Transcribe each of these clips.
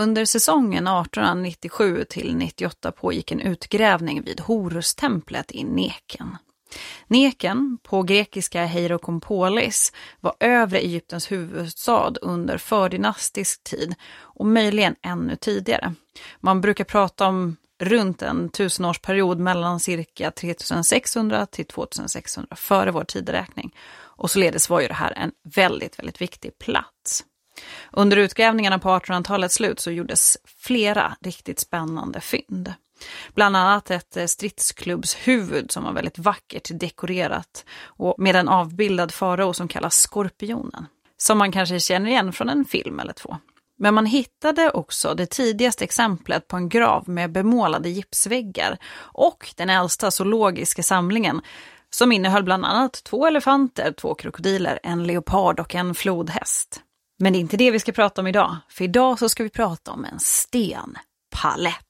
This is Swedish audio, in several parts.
Under säsongen 1897 till 98 pågick en utgrävning vid Horustemplet i Neken. Neken, på grekiska Heirokompolis, var övre Egyptens huvudstad under fördynastisk tid och möjligen ännu tidigare. Man brukar prata om runt en tusenårsperiod mellan cirka 3600 till 2600 före vår tideräkning. Och således var ju det här en väldigt, väldigt viktig plats. Under utgrävningarna på 1800-talets slut så gjordes flera riktigt spännande fynd. Bland annat ett eh, stridsklubbshuvud som var väldigt vackert dekorerat och med en avbildad farao som kallas Skorpionen. Som man kanske känner igen från en film eller två. Men man hittade också det tidigaste exemplet på en grav med bemålade gipsväggar och den äldsta zoologiska samlingen som innehöll bland annat två elefanter, två krokodiler, en leopard och en flodhäst. Men det är inte det vi ska prata om idag, för idag så ska vi prata om en stenpalett.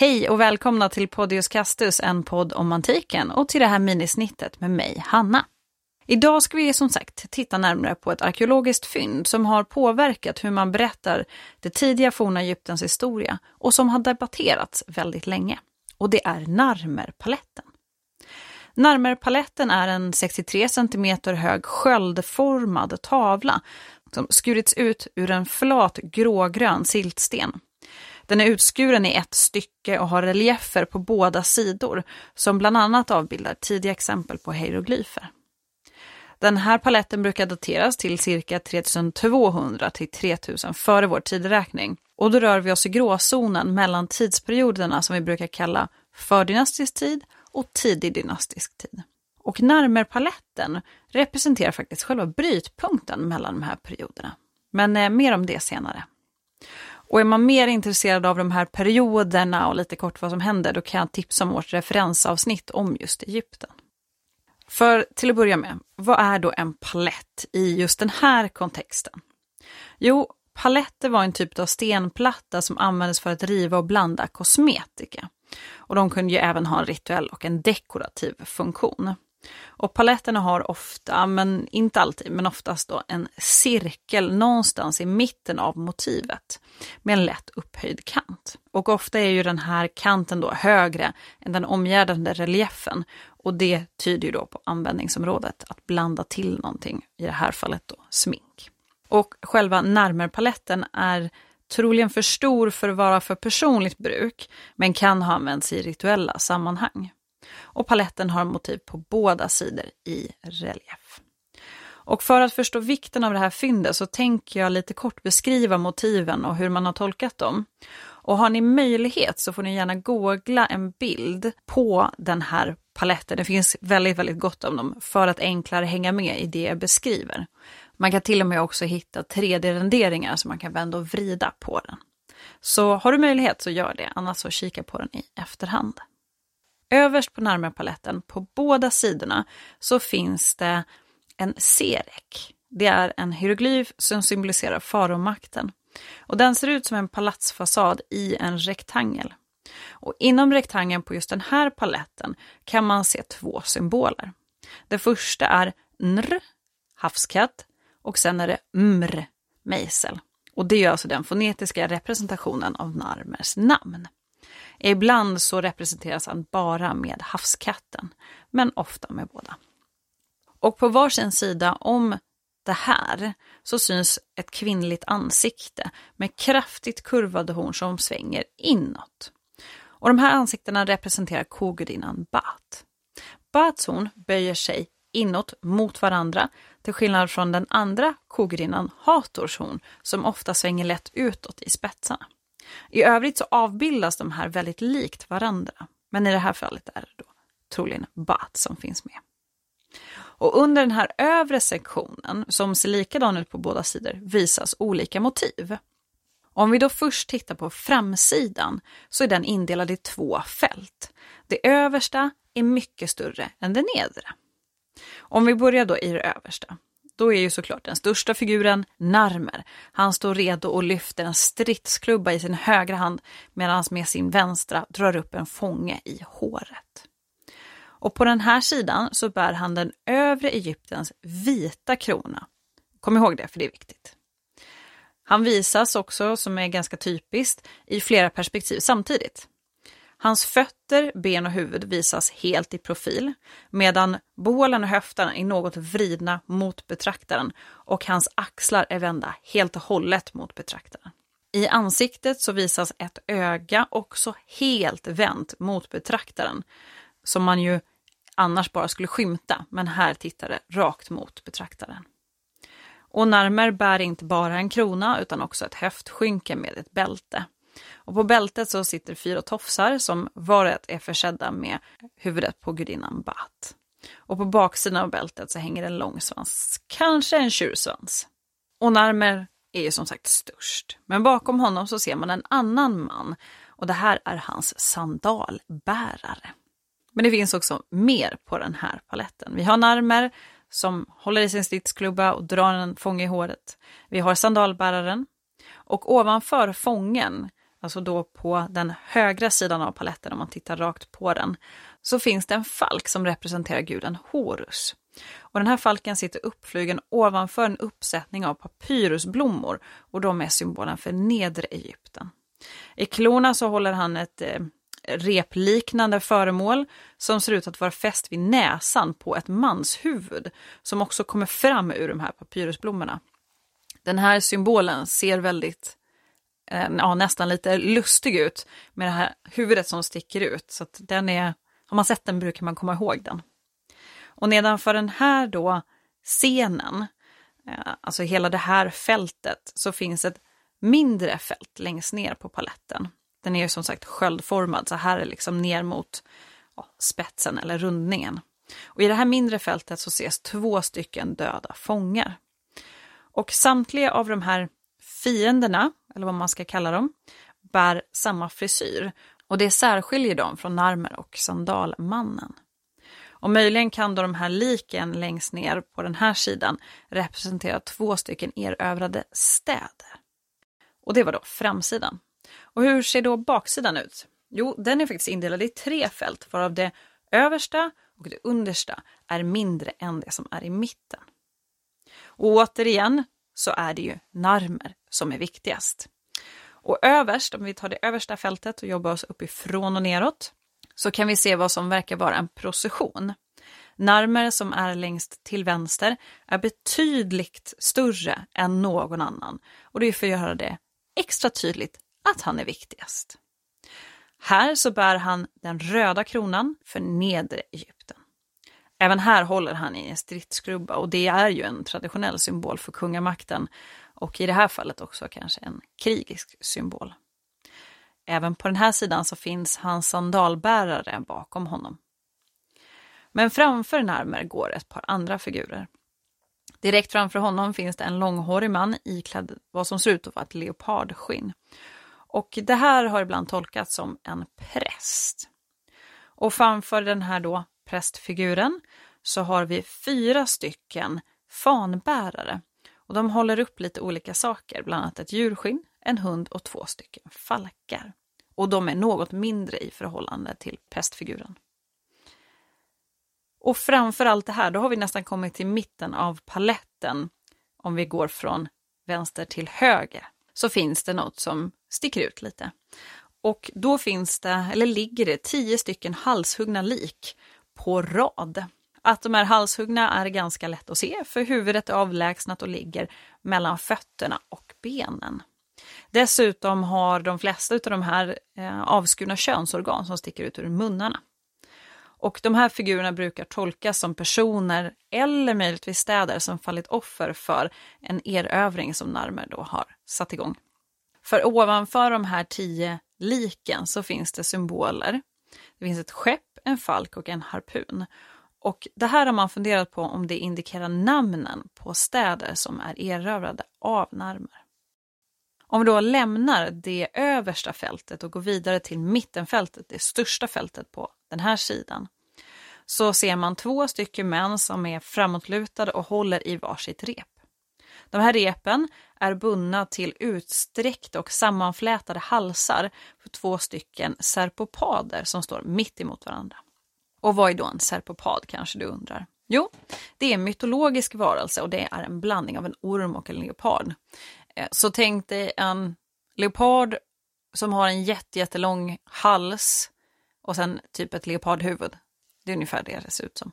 Hej och välkomna till Podius Castus, en podd om antiken och till det här minisnittet med mig, Hanna. Idag ska vi som sagt titta närmare på ett arkeologiskt fynd som har påverkat hur man berättar det tidiga forna Egyptens historia och som har debatterats väldigt länge. Och det är Narmerpaletten. Narmerpaletten är en 63 cm hög sköldformad tavla som skurits ut ur en flat grågrön siltsten den är utskuren i ett stycke och har reliefer på båda sidor som bland annat avbildar tidiga exempel på hieroglyfer. Den här paletten brukar dateras till cirka 3200 till 3000 före vår tideräkning. Och då rör vi oss i gråzonen mellan tidsperioderna som vi brukar kalla fördynastisk tid och tidig dynastisk tid. Och Narmerpaletten representerar faktiskt själva brytpunkten mellan de här perioderna. Men eh, mer om det senare. Och är man mer intresserad av de här perioderna och lite kort vad som händer, då kan jag tipsa om vårt referensavsnitt om just Egypten. För till att börja med, vad är då en palett i just den här kontexten? Jo, paletter var en typ av stenplatta som användes för att riva och blanda kosmetika. Och de kunde ju även ha en rituell och en dekorativ funktion. Och paletterna har ofta, men inte alltid, men oftast då en cirkel någonstans i mitten av motivet med en lätt upphöjd kant. Och ofta är ju den här kanten då högre än den omgärdande reliefen och det tyder ju då på användningsområdet, att blanda till någonting, i det här fallet då smink. Och själva närmerpaletten är troligen för stor för att vara för personligt bruk, men kan ha använts i rituella sammanhang och paletten har motiv på båda sidor i relief. Och för att förstå vikten av det här fyndet så tänker jag lite kort beskriva motiven och hur man har tolkat dem. Och har ni möjlighet så får ni gärna googla en bild på den här paletten. Det finns väldigt, väldigt gott om dem för att enklare hänga med i det jag beskriver. Man kan till och med också hitta 3D-renderingar så man kan vända och vrida på den. Så har du möjlighet så gör det, annars så kika på den i efterhand. Överst på närmarpaletten, på båda sidorna, så finns det en serek. Det är en hieroglyf som symboliserar faromakten. Och den ser ut som en palatsfasad i en rektangel. Och inom rektangeln på just den här paletten kan man se två symboler. Det första är nr, havskatt, och sen är det mr, mejsel. Och det är alltså den fonetiska representationen av Narmers namn. Ibland så representeras han bara med havskatten, men ofta med båda. Och på varsin sida om det här så syns ett kvinnligt ansikte med kraftigt kurvade horn som svänger inåt. Och de här ansiktena representerar kogudinnan Bat. Bats horn böjer sig inåt mot varandra till skillnad från den andra kogudinnan Hators horn som ofta svänger lätt utåt i spetsarna. I övrigt så avbildas de här väldigt likt varandra. Men i det här fallet är det då troligen Bat som finns med. Och under den här övre sektionen, som ser likadan ut på båda sidor, visas olika motiv. Om vi då först tittar på framsidan så är den indelad i två fält. Det översta är mycket större än det nedre. Om vi börjar då i det översta, då är ju såklart den största figuren Narmer. Han står redo och lyfter en stridsklubba i sin högra hand medan han med sin vänstra drar upp en fånge i håret. Och på den här sidan så bär han den övre Egyptens vita krona. Kom ihåg det, för det är viktigt. Han visas också, som är ganska typiskt, i flera perspektiv samtidigt. Hans fötter, ben och huvud visas helt i profil, medan bålen och höfterna är något vridna mot betraktaren och hans axlar är vända helt och hållet mot betraktaren. I ansiktet så visas ett öga också helt vänt mot betraktaren, som man ju annars bara skulle skymta, men här tittar det rakt mot betraktaren. Och Narmer bär inte bara en krona utan också ett höftskynke med ett bälte. Och på bältet så sitter fyra tofsar som var och ett är försedda med huvudet på gudinnan Bat. Och på baksidan av bältet så hänger en lång svans, kanske en tjursvans. Och Narmer är ju som sagt störst, men bakom honom så ser man en annan man och det här är hans sandalbärare. Men det finns också mer på den här paletten. Vi har Narmer som håller i sin stridsklubba och drar en fånge i håret. Vi har sandalbäraren och ovanför fången, alltså då på den högra sidan av paletten om man tittar rakt på den, så finns det en falk som representerar guden Horus. Och den här falken sitter uppflugen ovanför en uppsättning av papyrusblommor och de är symbolen för nedre Egypten. I klorna så håller han ett eh, repliknande föremål som ser ut att vara fäst vid näsan på ett manshuvud som också kommer fram ur de här papyrusblommorna. Den här symbolen ser väldigt, ja, nästan lite lustig ut med det här huvudet som sticker ut. Så att den är, har man sett den brukar man komma ihåg den. Och nedanför den här då scenen, eh, alltså hela det här fältet, så finns ett mindre fält längst ner på paletten. Den är ju som sagt sköldformad, så här är liksom ner mot ja, spetsen eller rundningen. Och I det här mindre fältet så ses två stycken döda fångar. Och samtliga av de här fienderna, eller vad man ska kalla dem, bär samma frisyr. Och det särskiljer dem från Narmer och Sandalmannen. Och möjligen kan då de här liken längst ner på den här sidan representera två stycken erövrade städer. Och det var då framsidan. Och hur ser då baksidan ut? Jo, den är faktiskt indelad i tre fält, varav det översta och det understa är mindre än det som är i mitten. Och återigen så är det ju narmer som är viktigast. Och överst, om vi tar det översta fältet och jobbar oss uppifrån och neråt, så kan vi se vad som verkar vara en procession. Narmer som är längst till vänster är betydligt större än någon annan och det är för att göra det extra tydligt att han är viktigast. Här så bär han den röda kronan för nedre Egypten. Även här håller han i en stridskrubba och det är ju en traditionell symbol för kungamakten och i det här fallet också kanske en krigisk symbol. Även på den här sidan så finns hans sandalbärare bakom honom. Men framför Narmer går ett par andra figurer. Direkt framför honom finns det en långhårig man iklädd vad som ser ut att vara ett leopardskinn. Och det här har ibland tolkats som en präst. Och framför den här då prästfiguren så har vi fyra stycken fanbärare. Och de håller upp lite olika saker, bland annat ett djurskinn, en hund och två stycken falkar. Och de är något mindre i förhållande till prästfiguren. Och framför allt det här, då har vi nästan kommit till mitten av paletten om vi går från vänster till höger så finns det något som sticker ut lite. Och då finns det, eller ligger det, tio stycken halshuggna lik på rad. Att de är halshuggna är ganska lätt att se, för huvudet är avlägsnat och ligger mellan fötterna och benen. Dessutom har de flesta av de här eh, avskurna könsorgan som sticker ut ur munnarna. Och de här figurerna brukar tolkas som personer eller möjligtvis städer som fallit offer för en erövring som Narmer då har satt igång. För ovanför de här tio liken så finns det symboler. Det finns ett skepp, en falk och en harpun. Och det här har man funderat på om det indikerar namnen på städer som är erövrade av Narmer. Om vi då lämnar det översta fältet och går vidare till mittenfältet, det största fältet på den här sidan, så ser man två stycken män som är framåtlutade och håller i varsitt rep. De här repen är bundna till utsträckta och sammanflätade halsar för två stycken serpopader som står mitt emot varandra. Och vad är då en serpopad kanske du undrar? Jo, det är en mytologisk varelse och det är en blandning av en orm och en leopard. Eh, så tänk dig en leopard som har en jättelång hals och sen typ ett leopardhuvud. Det är ungefär det det ser ut som.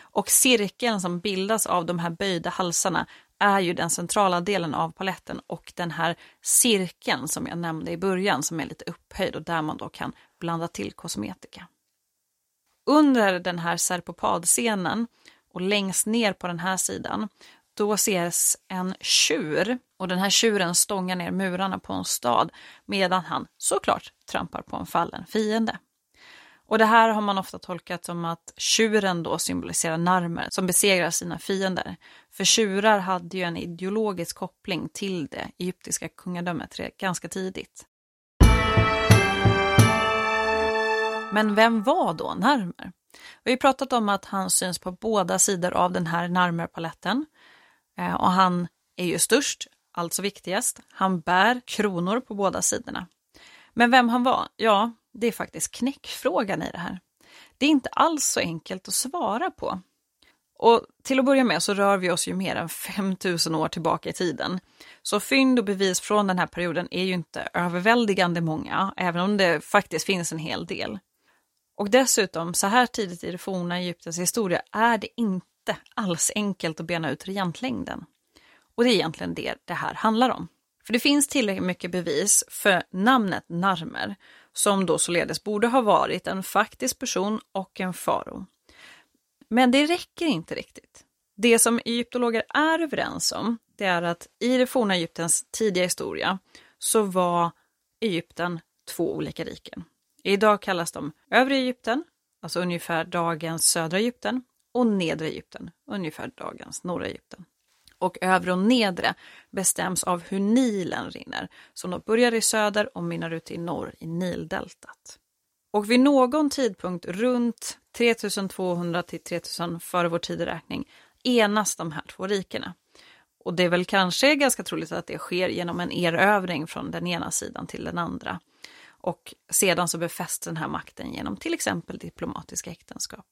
Och cirkeln som bildas av de här böjda halsarna är ju den centrala delen av paletten och den här cirkeln som jag nämnde i början som är lite upphöjd och där man då kan blanda till kosmetika. Under den här serpopadscenen och längst ner på den här sidan då ses en tjur och den här tjuren stångar ner murarna på en stad medan han såklart trampar på en fallen fiende. Och det här har man ofta tolkat som att tjuren då symboliserar Narmer som besegrar sina fiender. För tjurar hade ju en ideologisk koppling till det egyptiska kungadömet ganska tidigt. Men vem var då Narmer? Vi har pratat om att han syns på båda sidor av den här Narmerpaletten. Eh, och han är ju störst, alltså viktigast. Han bär kronor på båda sidorna. Men vem han var? Ja, det är faktiskt knäckfrågan i det här. Det är inte alls så enkelt att svara på. Och till att börja med så rör vi oss ju mer än 5000 år tillbaka i tiden. Så fynd och bevis från den här perioden är ju inte överväldigande många, även om det faktiskt finns en hel del. Och dessutom, så här tidigt i det forna Egyptens historia är det inte alls enkelt att bena ut regentlängden. Och det är egentligen det det här handlar om. För det finns tillräckligt mycket bevis för namnet Narmer, som då således borde ha varit en faktisk person och en farao. Men det räcker inte riktigt. Det som egyptologer är överens om, det är att i det forna Egyptens tidiga historia så var Egypten två olika riken. Idag kallas de övre Egypten, alltså ungefär dagens södra Egypten, och nedre Egypten, ungefär dagens norra Egypten. Och övre och nedre bestäms av hur Nilen rinner, som då börjar i söder och mynnar ut i norr i Nildeltat. Och vid någon tidpunkt runt 3200 till 3000 före vår tideräkning enas de här två rikena. Och det är väl kanske ganska troligt att det sker genom en erövring från den ena sidan till den andra. Och sedan så befästs den här makten genom till exempel diplomatiska äktenskap.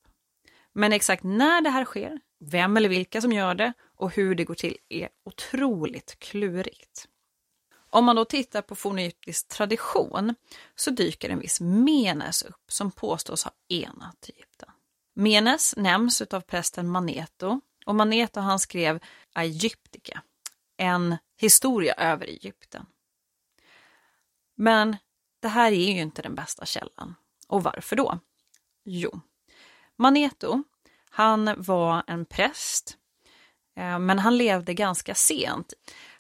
Men exakt när det här sker, vem eller vilka som gör det och hur det går till är otroligt klurigt. Om man då tittar på fornegyptisk tradition så dyker en viss Menes upp som påstås ha enat Egypten. Menes nämns av prästen Maneto och Maneto han skrev Egyptica, en historia över Egypten. Men det här är ju inte den bästa källan. Och varför då? Jo, Maneto, han var en präst, Eh, men han levde ganska sent.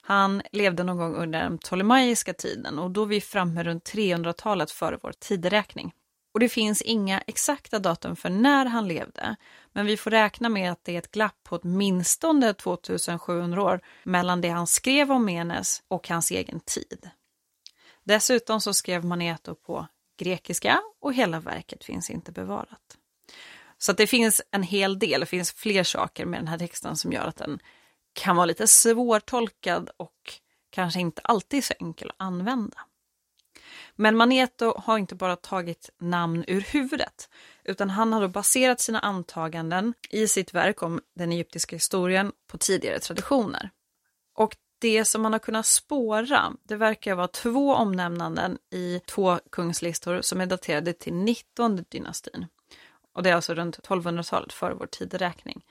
Han levde någon gång under den ptolemaiska tiden och då är vi framme runt 300-talet före vår tideräkning. Och det finns inga exakta datum för när han levde, men vi får räkna med att det är ett glapp på åtminstone 2700 år mellan det han skrev om Menes och hans egen tid. Dessutom så skrev Maneto på grekiska och hela verket finns inte bevarat. Så det finns en hel del, det finns fler saker med den här texten som gör att den kan vara lite svårtolkad och kanske inte alltid så enkel att använda. Men Maneto har inte bara tagit namn ur huvudet, utan han har då baserat sina antaganden i sitt verk om den egyptiska historien på tidigare traditioner. Och det som man har kunnat spåra, det verkar vara två omnämnanden i två kungslistor som är daterade till 19 dynastin. Och det är alltså runt 1200-talet före vår tideräkning,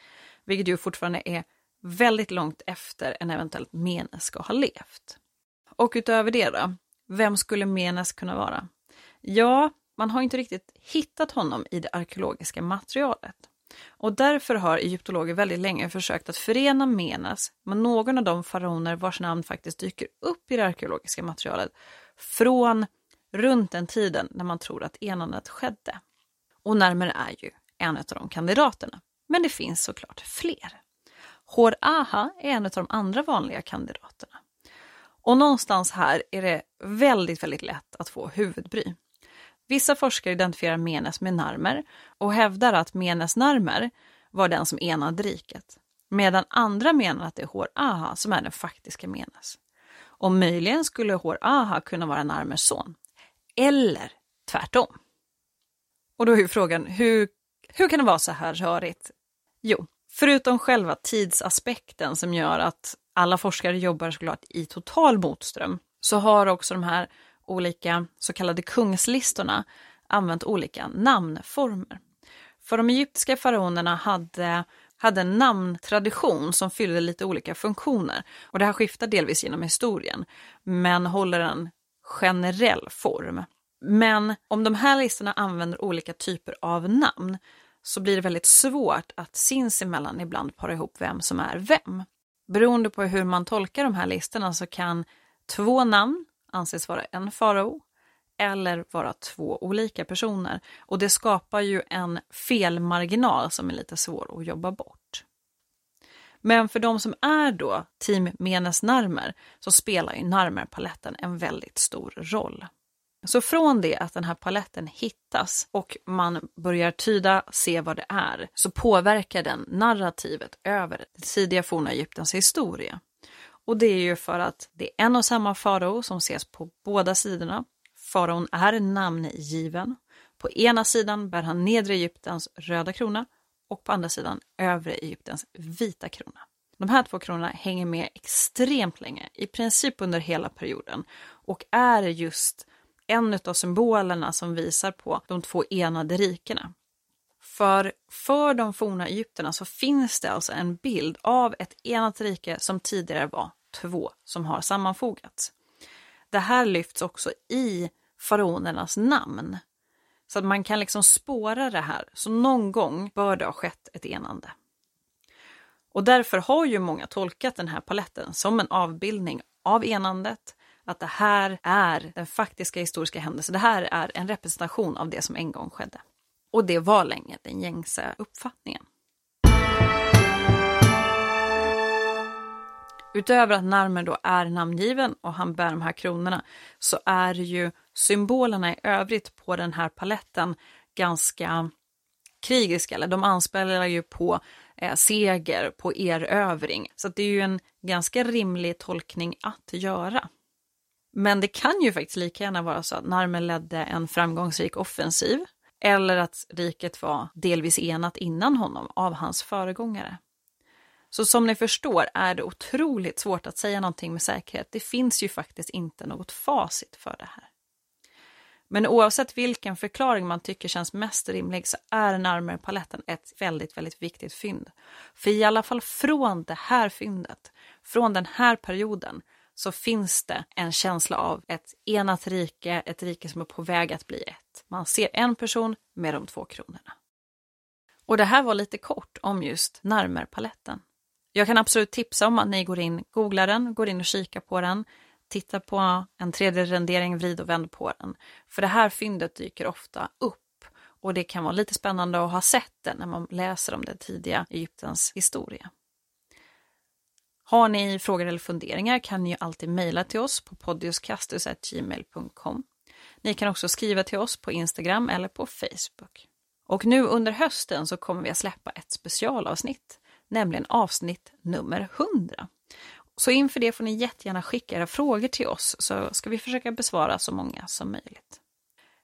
vilket ju fortfarande är väldigt långt efter en eventuellt Menes ska ha levt. Och utöver det då, vem skulle Menes kunna vara? Ja, man har inte riktigt hittat honom i det arkeologiska materialet. Och därför har egyptologer väldigt länge försökt att förena Menes med någon av de faraoner vars namn faktiskt dyker upp i det arkeologiska materialet från runt den tiden när man tror att enandet skedde. Och Närmer är ju en av de kandidaterna. Men det finns såklart fler. Hår Aha är en av de andra vanliga kandidaterna. Och någonstans här är det väldigt, väldigt lätt att få huvudbry. Vissa forskare identifierar Menes med Narmer och hävdar att Menes Narmer var den som enade riket, medan andra menar att det är Hår Aha som är den faktiska Menes. Och möjligen skulle Hår Aha kunna vara Narmers son. Eller tvärtom. Och då är ju frågan, hur, hur kan det vara så här rörigt? Jo, förutom själva tidsaspekten som gör att alla forskare jobbar såklart i total motström, så har också de här olika så kallade kungslistorna använt olika namnformer. För de egyptiska faraonerna hade, hade en namntradition som fyllde lite olika funktioner. Och det här skiftar delvis genom historien, men håller en generell form. Men om de här listorna använder olika typer av namn så blir det väldigt svårt att sinsemellan ibland para ihop vem som är vem. Beroende på hur man tolkar de här listorna så kan två namn anses vara en farao eller vara två olika personer. Och det skapar ju en felmarginal som är lite svår att jobba bort. Men för de som är då team Menes Narmer så spelar ju Narmer-paletten en väldigt stor roll. Så från det att den här paletten hittas och man börjar tyda, se vad det är, så påverkar den narrativet över det tidiga forna Egyptens historia. Och det är ju för att det är en och samma farao som ses på båda sidorna. Faraon är namngiven. På ena sidan bär han nedre Egyptens röda krona och på andra sidan övre Egyptens vita krona. De här två kronorna hänger med extremt länge, i princip under hela perioden och är just en av symbolerna som visar på de två enade rikena. För, för de forna egyptierna så finns det alltså en bild av ett enat rike som tidigare var två som har sammanfogats. Det här lyfts också i faraonernas namn. Så att man kan liksom spåra det här, så någon gång bör det ha skett ett enande. Och därför har ju många tolkat den här paletten som en avbildning av enandet, att det här är den faktiska historiska händelsen. Det här är en representation av det som en gång skedde. Och det var länge den gängse uppfattningen. Utöver att Narmer då är namngiven och han bär de här kronorna så är ju symbolerna i övrigt på den här paletten ganska krigiska, eller de anspelar ju på eh, seger, på erövring. Så det är ju en ganska rimlig tolkning att göra. Men det kan ju faktiskt lika gärna vara så att Narmer ledde en framgångsrik offensiv eller att riket var delvis enat innan honom av hans föregångare. Så som ni förstår är det otroligt svårt att säga någonting med säkerhet. Det finns ju faktiskt inte något facit för det här. Men oavsett vilken förklaring man tycker känns mest rimlig så är Narmer-paletten ett väldigt, väldigt viktigt fynd. För i alla fall från det här fyndet, från den här perioden, så finns det en känsla av ett enat rike, ett rike som är på väg att bli ett. Man ser en person med de två kronorna. Och det här var lite kort om just Narmer-paletten. Jag kan absolut tipsa om att ni går in, googlar den, går in och kikar på den, tittar på en 3D-rendering, vrid och vänd på den. För det här fyndet dyker ofta upp och det kan vara lite spännande att ha sett det när man läser om det tidiga Egyptens historia. Har ni frågor eller funderingar kan ni alltid mejla till oss på poddioskastus.gmail.com. Ni kan också skriva till oss på Instagram eller på Facebook. Och nu under hösten så kommer vi att släppa ett specialavsnitt nämligen avsnitt nummer 100. Så inför det får ni jättegärna skicka era frågor till oss så ska vi försöka besvara så många som möjligt.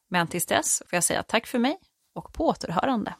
Men tills dess får jag säga tack för mig och på återhörande.